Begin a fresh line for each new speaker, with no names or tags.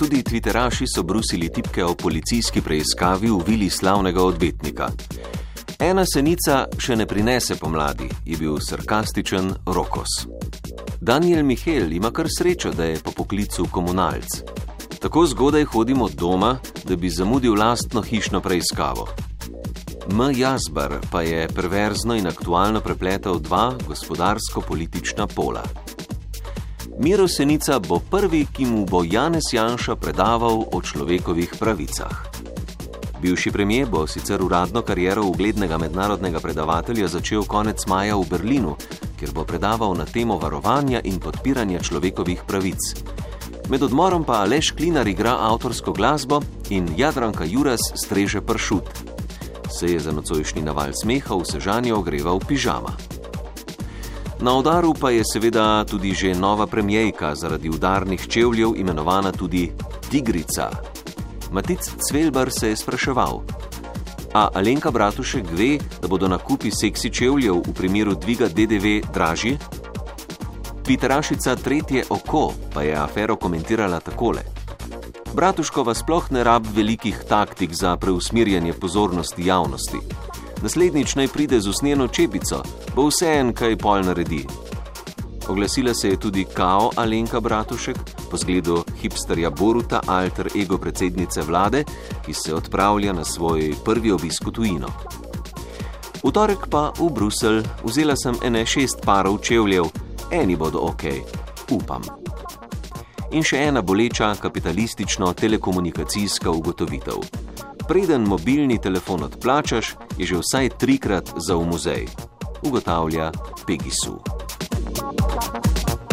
Mladi Twitteraši so brusili tipke o policijski preiskavi v vili slavnega odvetnika. Ena senica še ne prinese pomladi, je bil sarkastičen Rokos. Daniel Mihel ima kar srečo, da je po poklicu komunalc. Tako zgodaj hodim od doma, da bi zamudil lastno hišno preiskavo. M. Jazbar pa je perverzno in aktualno prepletal dva gospodarsko-politična pola. Miro Senica bo prvi, ki mu bo Janez Janša predaval o človekovih pravicah. Bivši premijer bo sicer uradno kariero uglednega mednarodnega predavatelja začel konec maja v Berlinu, kjer bo predaval na temo varovanja in podpiranja človekovih pravic. Med odmorom pa Aleš Klinar igra avtorsko glasbo in Jadranka Juras streže pršut. Se je za nocojšnji naval smeha v sežanju ogreval pižama. Na udaru pa je seveda tudi že nova premijejka zaradi udarnih čevljev, imenovana tudi Tigrica. Matic Cvelbar se je spraševal. A Alenka Bratušek ve, da bodo nakupi seksi čevljev v primeru dviga DDV dražji? Twitterašica Tretje oko pa je afero komentirala takole. Bratuškova sploh ne rab velikih taktik za preusmirjanje pozornosti javnosti naslednjič naj pride z usnjeno čepico, bo vse en, kaj pol naredi. Oglasila se je tudi Kao Alenka Bratušek, po zgledu hipsterja Boruta, alter ego predsednice vlade, ki se odpravlja na svoj prvi obisk v tujino. V torek pa v Bruselj vzela sem ene šest parov čevljev, eni bodo ok, upam. In še ena boleča kapitalistično-telekomunikacijska ugotovitev preden mobilni telefon odplačaš, je že vsaj trikrat za v muzej, ugotavlja Pegisu. thank you